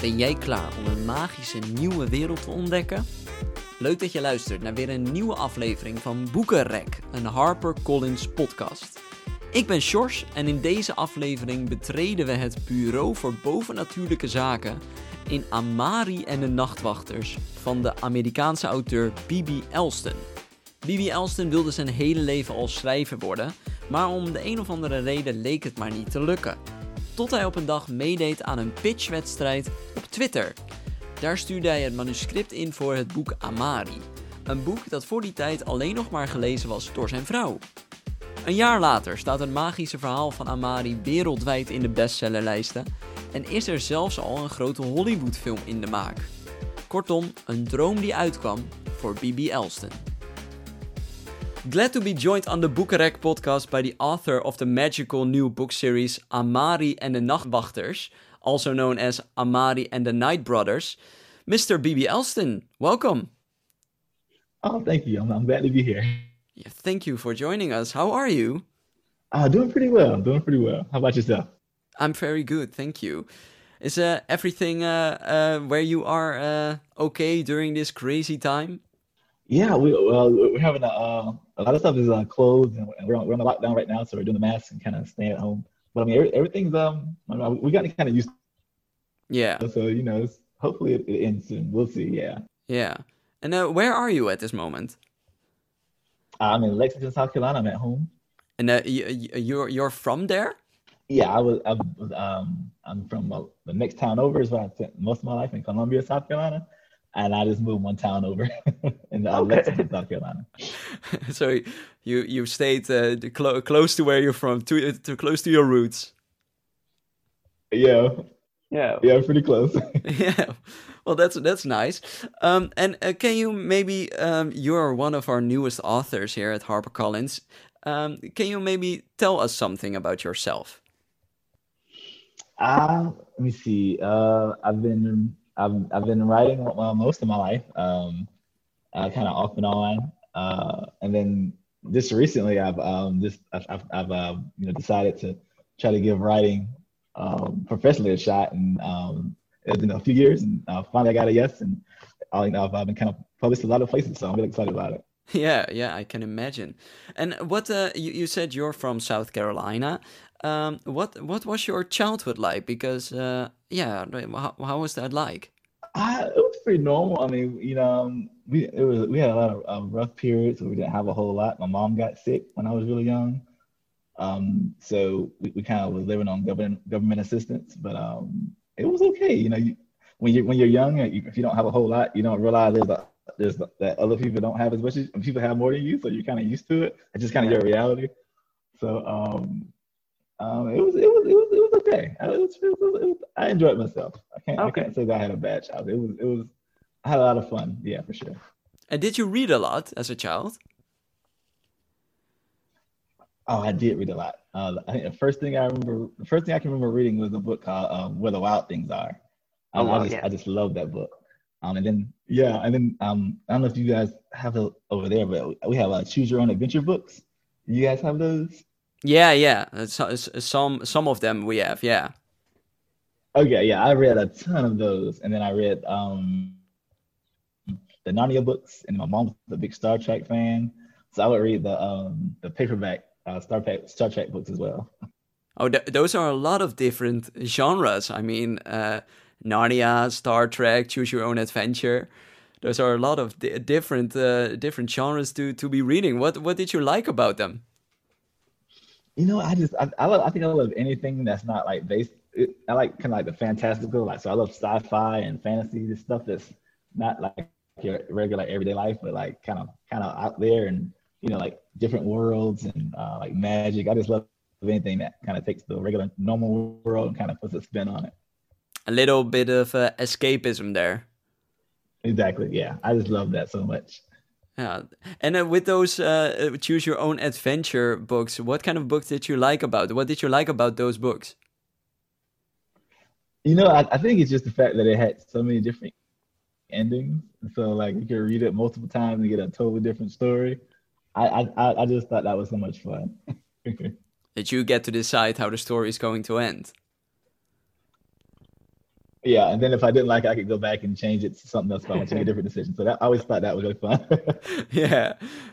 Ben jij klaar om een magische nieuwe wereld te ontdekken? Leuk dat je luistert naar weer een nieuwe aflevering van Boekenrek, een HarperCollins podcast. Ik ben Sjors en in deze aflevering betreden we het Bureau voor Bovennatuurlijke Zaken in Amari en de Nachtwachters van de Amerikaanse auteur Bibi Elston. Bibi Elston wilde zijn hele leven al schrijver worden, maar om de een of andere reden leek het maar niet te lukken. Tot hij op een dag meedeed aan een pitchwedstrijd Twitter. Daar stuurde hij het manuscript in voor het boek Amari. Een boek dat voor die tijd alleen nog maar gelezen was door zijn vrouw. Een jaar later staat het magische verhaal van Amari wereldwijd in de bestsellerlijsten en is er zelfs al een grote Hollywoodfilm in de maak. Kortom, een droom die uitkwam voor Bibi Elston. Glad to be joined on the Boekenrek podcast by the author of the magical new book series Amari and the Nachtwachters, also known as Amari and the Night Brothers, Mr. BB Alston. Welcome. Oh, thank you. I'm, I'm glad to be here. Yeah, thank you for joining us. How are you? Uh, doing pretty well. Doing pretty well. How about yourself? I'm very good, thank you. Is uh, everything uh, uh, where you are uh, okay during this crazy time? Yeah, we we're having a uh, a lot of stuff is uh, closed and we're on, we're on the lockdown right now, so we're doing the mask and kind of staying at home. But I mean, every, everything's um we got to kind of used. Yeah. So you know, it's, hopefully it, it ends soon. We'll see. Yeah. Yeah. And uh, where are you at this moment? I'm in Lexington, South Carolina. I'm at home. And uh, you, you're you're from there? Yeah, I was. I was um, I'm from uh, the next town over is where I spent most of my life in Columbia, South Carolina, and I just moved one town over in uh, Okay. Lexington, South Carolina. so you you stayed uh, clo- close to where you're from, too, too close to your roots. Yeah, Yeah. yeah, pretty close. yeah. Well, that's that's nice. Um, and uh, can you maybe um, you're one of our newest authors here at HarperCollins. Um, can you maybe tell us something about yourself? Uh, let me see. Uh, I've been I've I've been writing well, most of my life, um, uh, kind of off and on, uh, and then just recently I've um just I've I've, I've uh, you know decided to try to give writing um, professionally a shot, and um, it's been a few years, and uh, finally I got a yes, and uh, you know, I've, I've been kind of published a lot of places, so I'm really excited about it. Yeah, yeah, I can imagine. And what uh, you, you said you're from South Carolina. Um, what what was your childhood like? Because uh, yeah, how, how was that like? Uh, it was pretty normal. I mean, you know, um, we it was we had a lot of um, rough periods where we didn't have a whole lot. My mom got sick when I was really young, um, so we, we kind of was living on government government assistance. But um, it was okay. You know, you, when you when you're young, you, if you don't have a whole lot, you don't realize there's a, there's that other people don't have as much as people have more than you, so you're kind of used to it. It's just kind of your reality. So um, um, it was it was it was it was okay. I, it was, it was, it was, I enjoyed myself. I can't I can't say that I had a bad child. It was it was I had a lot of fun. Yeah, for sure. And did you read a lot as a child? Oh, I did read a lot. Uh, I think the first thing I remember, the first thing I can remember reading was a book called um, "Where the Wild Things Are." Oh, Um, wow, I just yeah. I just love that book. Um, and then yeah, and then um, I don't know if you guys have it over there, but we have uh, choose your own adventure books. You guys have those? Yeah, yeah. uh, so- Some some of them we have. Yeah. Okay, yeah, I read a ton of those, and then I read um the Narnia books, and my mom's a big Star Trek fan, so I would read the um the paperback uh, Star Trek Star Trek books as well. Oh, th- those are a lot of different genres. I mean, uh, Narnia, Star Trek, Choose Your Own Adventure. Those are a lot of di- different uh, different genres to to be reading. What what did you like about them? You know, I just I, I love I think I love anything that's not like based. It, I like kind of like the fantastical, like so I love sci-fi and fantasy, this stuff that's not like your regular everyday life, but like kind of kind of out there and you know like different worlds and uh, like magic. I just love anything that kind of takes the regular normal world and kind of puts a spin on it. A little bit of uh, escapism there. Exactly. Yeah, I just love that so much. Yeah, and uh, with those uh, uh, Choose Your Own Adventure books, what kind of books did you like about? What did you like about those books? You know, I, I think it's just the fact that it had so many different endings. So like you could read it multiple times and get a totally different story. I I, I I just thought that was so much fun. That you get to decide how the story is going to end. Yeah, and then if I didn't like it, I could go back and change it to something else. If I want to make a different decision. So that, I always thought that was really fun. yeah,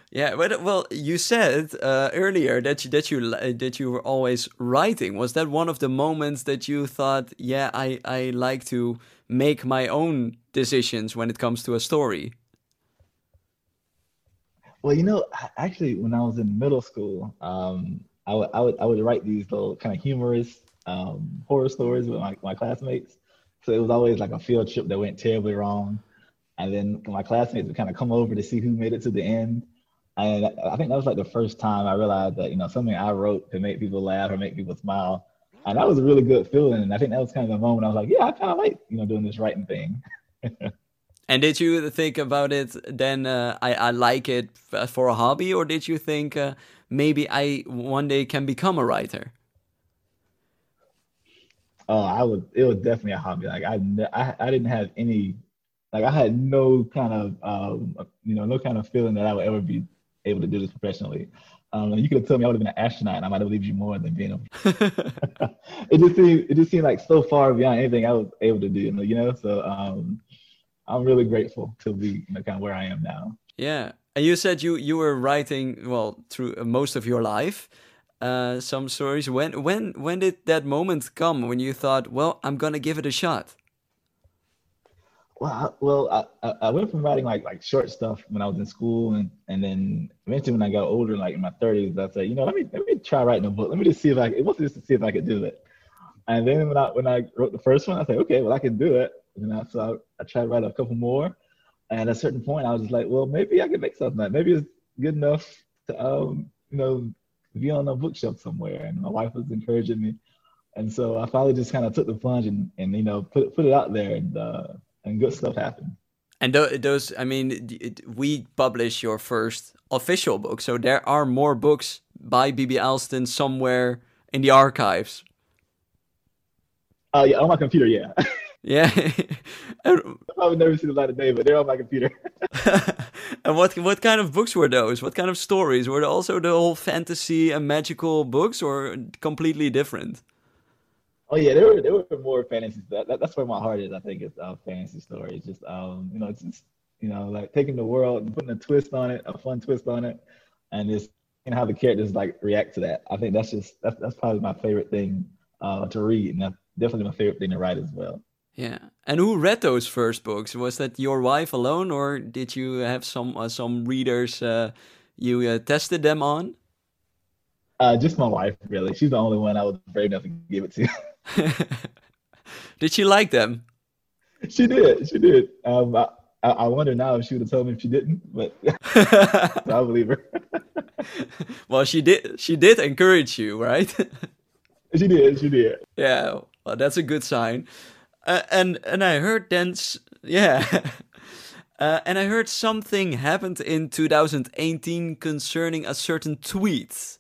yeah. But well, you said uh, earlier that you that you that you were always writing. Was that one of the moments that you thought, yeah, I I like to make my own decisions when it comes to a story? Well, you know, actually, when I was in middle school, um, I would I would I would write these little kind of humorous um, horror stories with my, my classmates so it was always like a field trip that went terribly wrong. And then my classmates would kind of come over to see who made it to the end. And I think that was like the first time I realized that, you know, something I wrote could make people laugh or make people smile. And that was a really good feeling. And I think that was kind of the moment I was like, yeah, I kind of like, you know, doing this writing thing. and did you think about it then, uh, I, I like it for a hobby, or did you think uh, maybe I one day can become a writer? Oh, I would. It was definitely a hobby. Like I, I, I didn't have any, like I had no kind of, um, you know, no kind of feeling that I would ever be able to do this professionally. Um, you could have told me I would have been an astronaut, and I might have believed you more than being a. it just seemed, it just seemed like so far beyond anything I was able to do. You know, so um, I'm really grateful to be you know, kind of where I am now. Yeah, and you said you you were writing well through most of your life uh, some stories. When when when did that moment come when you thought, well, I'm gonna give it a shot? Well, I, well, I, I went from writing like like short stuff when I was in school, and and then eventually when I got older, like in my 30s, I said, you know, let me let me try writing a book. Let me just see if I it was just to see if I could do it. And then when I when I wrote the first one, I said, okay, well, I can do it. And I, so I, I tried to write a couple more. And at a certain point, I was just like, well, maybe I can make something. That maybe it's good enough to um, you know be on a bookshelf somewhere. And my wife was encouraging me. And so I finally just kind of took the plunge and, and you know, put, put it out there and, uh, and good stuff happened. And those, I mean, we published your first official book, so there are more books by B.B. Alston somewhere in the archives. Uh, yeah, on my computer, yeah. Yeah. I've never seen a lot of day, but they're on my computer. and what what kind of books were those? What kind of stories? Were they also the whole fantasy and magical books or completely different? Oh yeah, they were they were more fantasy. That, that that's where my heart is. I think it's uh, fantasy stories. Just um, you know, it's just you know, like taking the world and putting a twist on it, a fun twist on it, and just and how the characters like react to that. I think that's just that's that's probably my favorite thing uh, to read, and that's definitely my favorite thing to write as well. Yeah. And who read those first books? Was that your wife alone, or did you have some uh, some readers uh, you uh, tested them on? Uh, just my wife, really. She's the only one I was brave enough to give it to. did she like them? She did. She did. Um, I, I wonder now if she would have told me if she didn't, but I believe her. well, she did. She did encourage you, right? she did. She did. Yeah. Well, that's a good sign. Uh, and and I heard then, yeah, uh, and I heard something happened in 2018 concerning a certain tweet.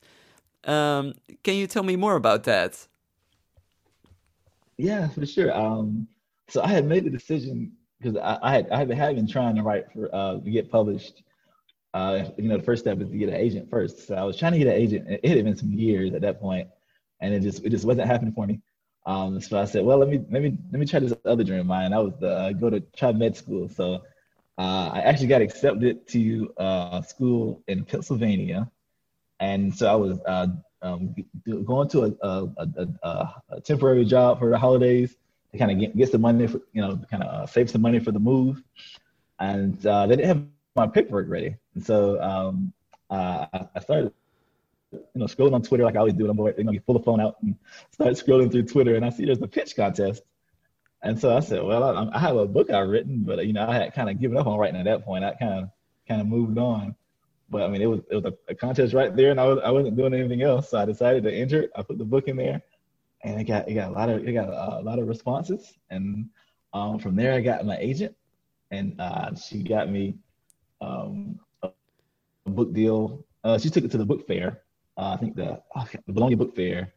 Um, can you tell me more about that? Yeah, for sure. Um, so I had made the decision because I, I, had I had been trying to write for uh, to get published. Uh, you know, the first step is to get an agent first. So I was trying to get an agent. It had been some years at that point, and it just it just wasn't happening for me. Um, so I said, well, let me let me let me try this other dream of mine. I was the uh, go to try med school. So uh, I actually got accepted to uh, school in Pennsylvania, and so I was uh, um, going to a, a, a, a, temporary job for the holidays to kind of get, get some money, for, you know, kind of uh, save some money for the move. And uh, they didn't have my paperwork ready, and so um, I started you know, scrolling on Twitter like I always do. I'm bored, you know, you pull the phone out and start scrolling through Twitter, and I see there's a pitch contest. And so I said, well, I, I have a book I've written, but you know, I had kind of given up on writing at that point. I kind of kind of moved on. But I mean, it was it was a, a, contest right there, and I was I wasn't doing anything else, so I decided to enter it. I put the book in there, and it got it got a lot of it got a, a lot of responses, and um, from there I got my agent, and uh, she got me um, a, a book deal. Uh, she took it to the book fair, uh, I think the, oh, the Bologna Book Fair,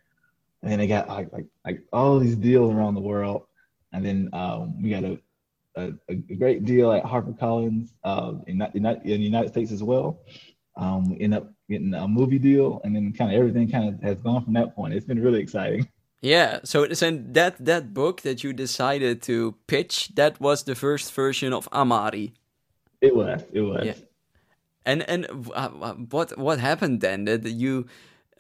and then they got like like like all these deals around the world, and then um, we got a, a, a great deal at HarperCollins uh, in, in, in the United States as well. Um, we end up getting a movie deal, and then kind of everything kind of has gone from that point. It's been really exciting. Yeah, so so that that book that you decided to pitch, that was the first version of Amari. It was. It was. Yeah. And and uh, what what happened then? That you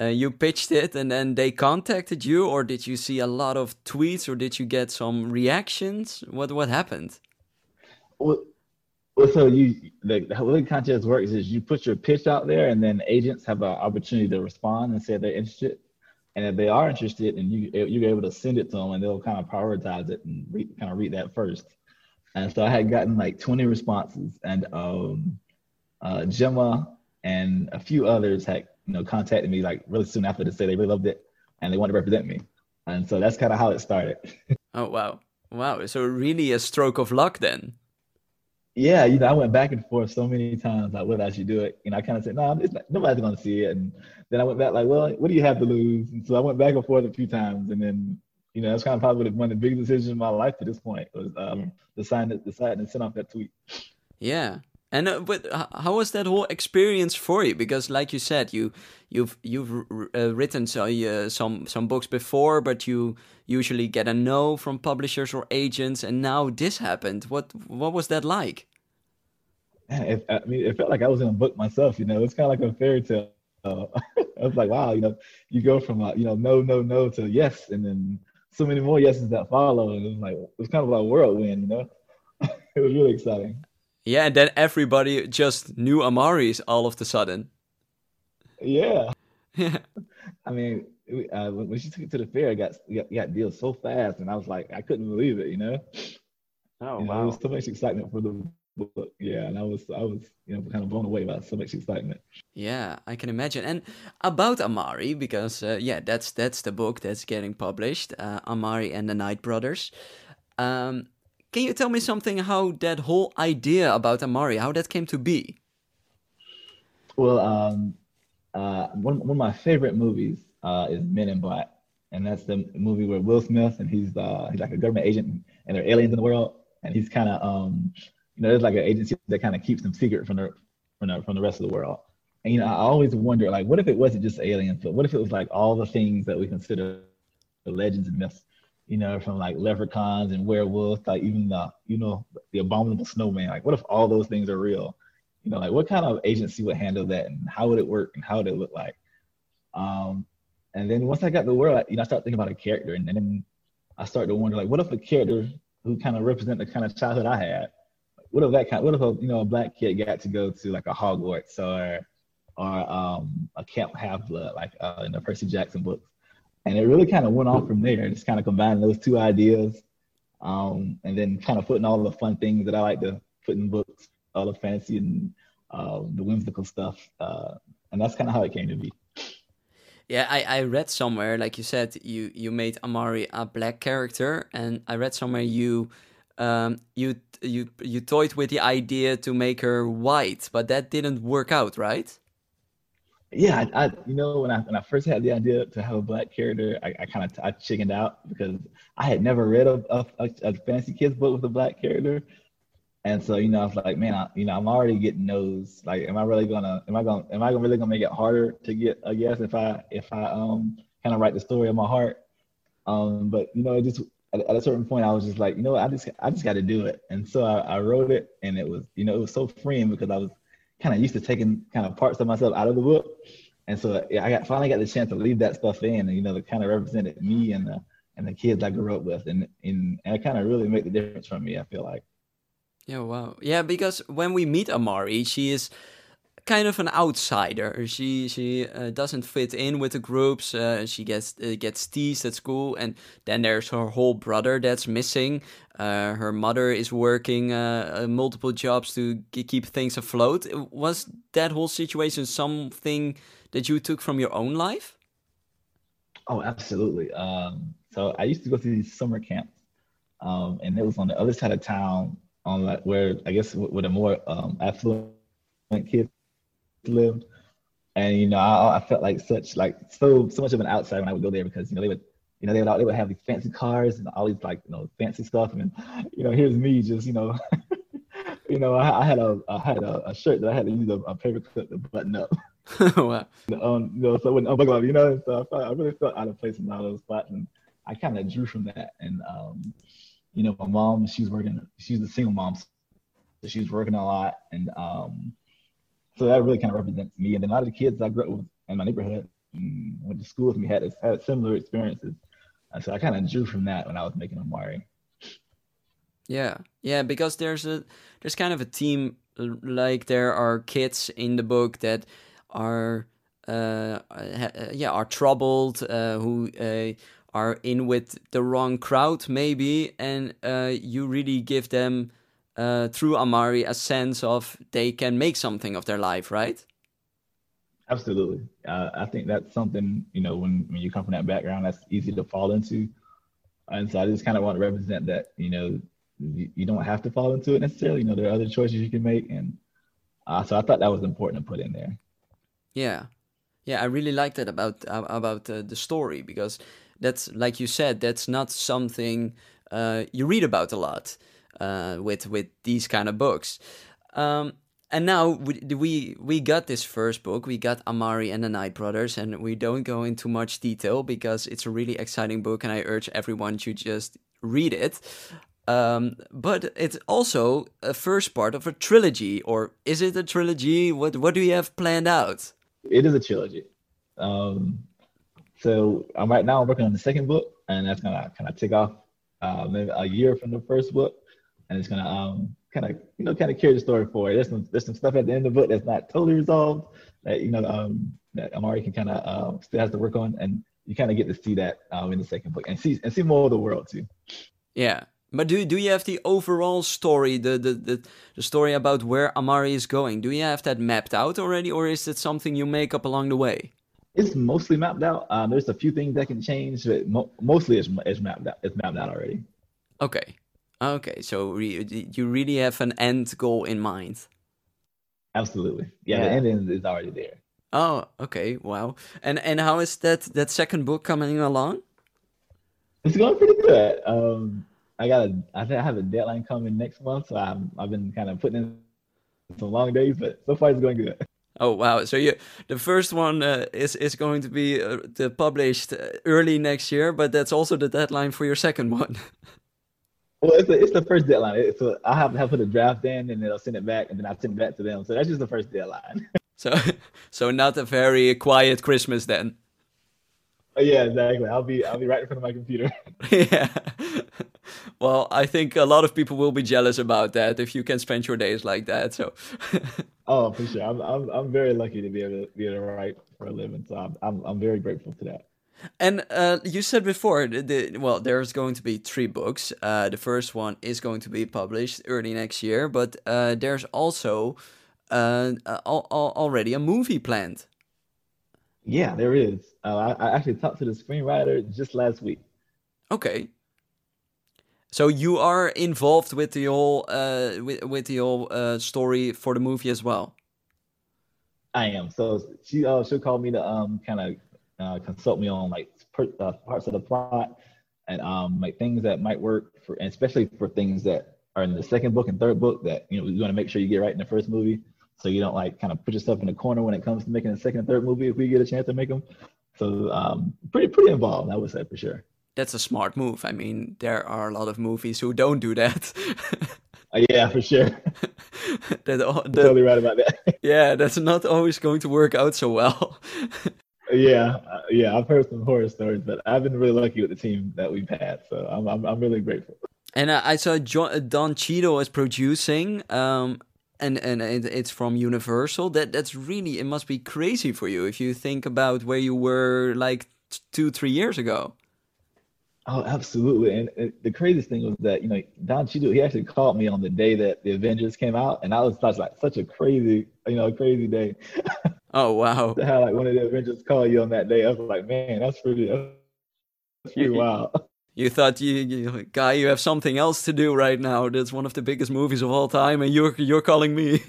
uh, you pitched it and then they contacted you, or did you see a lot of tweets, or did you get some reactions? What what happened? Well, well so you the, the way the contest works is you put your pitch out there, and then agents have an opportunity to respond and say they're interested. And if they are interested, and you you're able to send it to them, and they'll kind of prioritize it and read, kind of read that first. And so I had gotten like 20 responses, and um, uh, Gemma and a few others had you know contacted me like really soon after to say they really loved it and they wanted to represent me. And so that's kind of how it started. oh wow, wow! So really a stroke of luck then. Yeah, you know, I went back and forth so many times, like whether I should do it. You know, I kind of said, no, nah, nobody's going to see it. And then I went back, like, well, what do you have to lose? And so I went back and forth a few times. And then, you know, that's kind of probably one of the biggest decisions in my life to this point was um, deciding, deciding to send off that tweet. Yeah. And uh, but how was that whole experience for you? Because, like you said, you you've you've uh, written so, uh, some some books before, but you usually get a no from publishers or agents, and now this happened. What what was that like? It, I mean, it felt like I was in a book myself. You know, it's kind of like a fairy tale. I was like, wow, you know, you go from you know no no no to yes, and then so many more yeses that follow, and it was like it was kind of like a whirlwind. You know, it was really exciting. Yeah, and then everybody just knew Amari's all of a sudden. Yeah. Yeah. I mean, uh, when she took it to the fair, I got, got got deals so fast, and I was like, I couldn't believe it. You know. Oh you wow! Know, there was so much excitement for the book. Yeah, and I was I was you know kind of blown away by so much excitement. Yeah, I can imagine. And about Amari, because uh, yeah, that's that's the book that's getting published, uh, Amari and the Night Brothers. Um, can you tell me something how that whole idea about Amari, how that came to be? Well, um, uh, one, one of my favorite movies uh, is Men in Black, and that's the movie where Will Smith and he's uh, he's like a government agent and there are aliens in the world, and he's kind of um, you know there's like an agency that kind of keeps them secret from the from the from the rest of the world. And you know I always wonder like what if it wasn't just aliens, but what if it was like all the things that we consider the legends and myths you know, from like leprechauns and werewolves, like even the, you know, the abominable snowman. Like, what if all those things are real? You know, like what kind of agency would handle that, and how would it work, and how would it look like? Um, and then once I got the world, you know, I started thinking about a character, and then I started to wonder, like, what if a character who kind of represent the kind of childhood I had? What if that kind? What if a you know a black kid got to go to like a Hogwarts or or um, a Camp Half Blood, like uh, in the Percy Jackson books? And it really kind of went off from there. Just kind of combining those two ideas, um, and then kind of putting all the fun things that I like to put in books, all the fantasy and uh, the whimsical stuff, uh, and that's kind of how it came to be. Yeah, I, I read somewhere, like you said, you you made Amari a black character, and I read somewhere you um, you you you toyed with the idea to make her white, but that didn't work out, right? Yeah, I, I, you know when I when I first had the idea to have a black character, I, I kind of I chickened out because I had never read a, a, a, fantasy kids book with a black character, and so you know I was like, man, I, you know I'm already getting those. Like, am I really gonna am I gonna am I really gonna make it harder to get? I guess if I if I um kind of write the story of my heart, um, but you know it just at, at, a certain point I was just like, you know, I just I just got to do it, and so I, I wrote it, and it was you know it was so freeing because I was kind of used to taking kind of parts of myself out of the book. And so yeah, I got finally got the chance to leave that stuff in, and you know, that kind of represented me and the and the kids I grew up with, and and, and it kind of really made the difference for me. I feel like. Yeah, wow. Yeah, because when we meet Amari, she is kind of an outsider. She she uh, doesn't fit in with the groups. Uh, she gets uh, gets teased at school, and then there's her whole brother that's missing. Uh, her mother is working uh, uh, multiple jobs to keep things afloat. Was that whole situation something that you took from your own life? Oh, absolutely. Um, so I used to go to these summer camps, um, and it was on the other side of town, on like where I guess with a more um, affluent kids lived. And you know, I, I, felt like such like so so much of an outsider when I would go there because you know they would you know they would they would have these fancy cars and all these like you know fancy stuff and you know here's me just you know you know I, I, had a I had a, a, shirt that I had to use a, a paper clip to button up. wow. Um, you know, so I wouldn't unbuckle up, you know. So I, felt, I really felt out of place in all those spots, and I kind of drew from that. And um, you know, my mom, she's working, she's a single mom, so she's working a lot, and um, so that really kind of represents me. And then a lot of the kids I grew up with in my neighborhood, went to school with me, had had similar experiences. And so I kind of drew from that when I was making Amari. Yeah, yeah, because there's a there's kind of a team like there are kids in the book that are uh, yeah are troubled uh, who uh, are in with the wrong crowd maybe and uh, you really give them uh, through amari a sense of they can make something of their life right? Absolutely. Uh, i think that's something you know when, when you come from that background that's easy to fall into. And so i just kind of want to represent that you know you, you don't have to fall into it necessarily. You know there are other choices you can make and so i thought that was important to put in there. Yeah. Yeah, I really like that about uh, about uh, the story because that's like you said, that's not something uh, you read about a lot uh, with with these kind of books. Um, and now we, we we got this first book. We got Amari and the Night Brothers, and we don't go into much detail because it's a really exciting book, and I urge everyone to just read it. Um, but it's also a first part of a trilogy, or is it a trilogy? What what do you have planned out? it is a trilogy. Um, so I'm right now I'm working on the second book, and that's gonna kind of take off uh, maybe a year from the first book, and it's gonna um, kind of you know kind of carry the story forward. There's some there's some stuff at the end of the book that's not totally resolved that you know um, that Amari can kind of uh, still has to work on, and you kind of get to see that um, in the second book and see and see more of the world too. Yeah, but do do you have the overall story, the, the, the, the, story about where Amari is going? Do you have that mapped out already, or is it something you make up along the way? It's mostly mapped out. Um, there's a few things that can change, but mo- mostly it's, it's mapped out. It's mapped out already. Okay, okay. So re- you really have an end goal in mind. Absolutely, yeah. yeah. The ending is already there. Oh, okay. Wow. And and how is that that second book coming along? It's going pretty good. Um, I got a, I think I have a deadline coming next month, so i I've been kind of putting in some long days, but so far it's going good. Oh wow! So you, the first one uh, is is going to be uh, published early next year, but that's also the deadline for your second one. well, it's the, it's the first deadline. It's I have to have put a draft in, and they'll send it back, and then I send it back to them. So that's just the first deadline. so, so not a very quiet Christmas then. Oh, yeah, exactly. I'll be I'll be right in front of my computer. yeah. Well, I think a lot of people will be jealous about that if you can spend your days like that. So. oh, for sure. I'm, I'm I'm very lucky to be able to be able to write for a living. So I'm I'm, I'm very grateful to that. And uh, you said before, the, the, well, there's going to be three books. Uh, the first one is going to be published early next year, but uh, there's also uh, al- al- already a movie planned. Yeah, there is. Uh, I, I actually talked to the screenwriter just last week. Okay. So you are involved with the whole uh, with with the whole uh, story for the movie as well. I am. So she uh, she'll call me to um kind of uh, consult me on like per, uh, parts of the plot and um like things that might work for, and especially for things that are in the second book and third book that you know we want to make sure you get right in the first movie, so you don't like kind of put yourself in a corner when it comes to making a second and third movie if we get a chance to make them. So um pretty pretty involved, I would say for sure that's a smart move. I mean, there are a lot of movies who don't do that. uh, yeah, for sure. that, that, totally right about that. yeah, that's not always going to work out so well. Yeah, yeah, I've heard some horror stories, but I've been really lucky with the team that we've had, so I'm I'm, I'm really grateful. And uh, I saw John, Don Cheadle is producing, um, and and it's from Universal. That that's really it must be crazy for you if you think about where you were like two three years ago. Oh, absolutely. And, and, the craziest thing was that, you know, Don Cheadle, he actually called me on the day that the Avengers came out. And I was such like such a crazy, you know, crazy day. Oh, wow. to have like one of the Avengers call you on that day. I was like, man, that's pretty, that's pretty wild. You thought you, you, guy, you have something else to do right now. That's one of the biggest movies of all time, and you're you're calling me.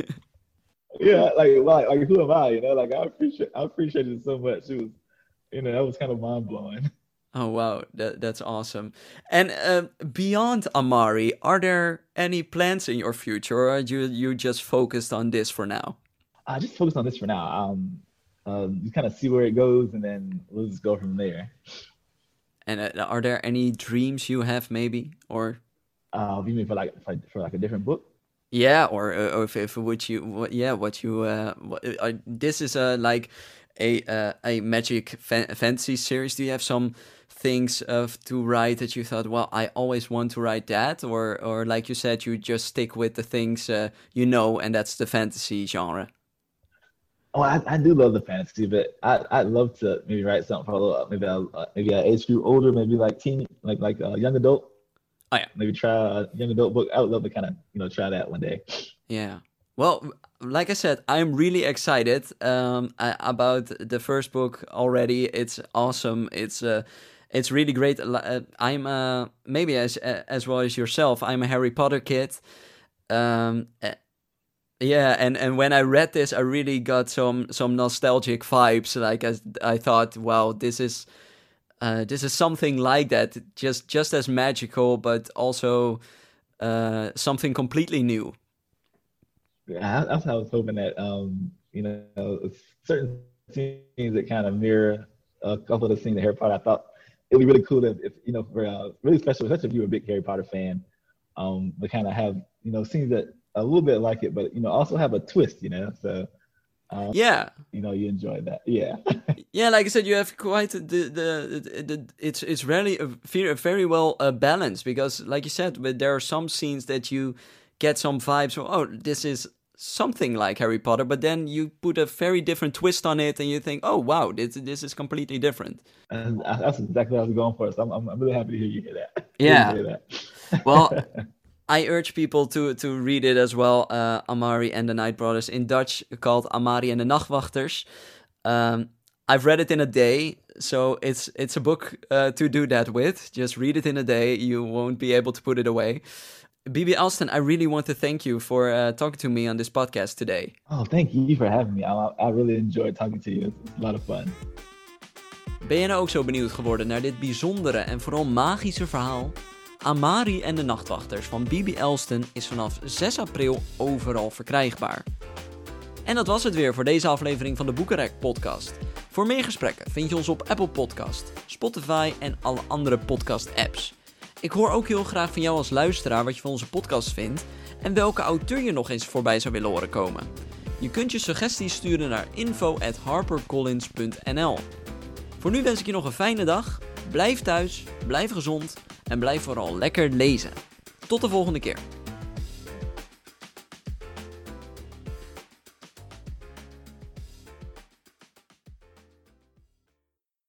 yeah, like, like like who am I? You know, like I appreciate I appreciate it so much. It was, you know, that was kind of mind blowing. Oh wow, that that's awesome. And uh, beyond Amari, are there any plans in your future, or are you you just focused on this for now? I just focus on this for now. Um, uh, just kind of see where it goes, and then we'll just go from there. And uh, are there any dreams you have, maybe, or? Uh, you mean for like for, for like a different book? Yeah, or, uh, or if, if what you what, yeah what you uh, what, uh this is a like a uh, a magic fa- fantasy series. Do you have some things of to write that you thought, well, I always want to write that, or or like you said, you just stick with the things uh, you know, and that's the fantasy genre. Oh, I, I do love the fantasy, but I I'd love to maybe write something for a little maybe a, uh, maybe a age group older, maybe like teen, like like a young adult. Oh yeah, maybe try a young adult book. I would love to kind of you know try that one day. Yeah. Well, like I said, I'm really excited um, about the first book already. It's awesome. It's uh, it's really great. Uh, I'm uh, maybe as as well as yourself. I'm a Harry Potter kid. Um, yeah, and, and when I read this, I really got some some nostalgic vibes. Like as I thought, wow, this is uh, this is something like that, just just as magical, but also uh, something completely new. Yeah, that's how I was hoping that um, you know certain scenes that kind of mirror a couple of the scenes in Harry Potter. I thought it'd be really cool if, if you know, for uh, really special, especially if you're a big Harry Potter fan, um, to kind of have you know scenes that a little bit like it, but you know also have a twist, you know. So um, yeah, you know you enjoy that. Yeah. yeah, like I said, you have quite the the, the, the it's it's really a very, very well uh, balanced because, like you said, but there are some scenes that you get some vibes. Of, oh, this is something like Harry Potter, but then you put a very different twist on it, and you think, oh wow, this this is completely different. And that's exactly what I was going for. So I'm I'm really happy to hear you hear that. Yeah. Hear that. well. I urge people to, to read it as well, uh, Amari and the Night Brothers, in Dutch called Amari and the Nachtwachters. Um, I've read it in a day, so it's it's a book uh, to do that with. Just read it in a day; you won't be able to put it away. BB Alston, I really want to thank you for uh, talking to me on this podcast today. Oh, thank you for having me. I, I really enjoyed talking to you. It's a lot of fun. Ben je nou ook zo benieuwd geworden naar dit bijzondere en vooral magische verhaal? Amari en de Nachtwachters van BB Elston is vanaf 6 april overal verkrijgbaar. En dat was het weer voor deze aflevering van de Boekenrek podcast. Voor meer gesprekken vind je ons op Apple Podcast, Spotify en alle andere podcast apps. Ik hoor ook heel graag van jou als luisteraar wat je van onze podcast vindt en welke auteur je nog eens voorbij zou willen horen komen. Je kunt je suggesties sturen naar info@harpercollins.nl. Voor nu wens ik je nog een fijne dag. Blijf thuis, blijf gezond en blijf vooral lekker lezen. Tot de volgende keer.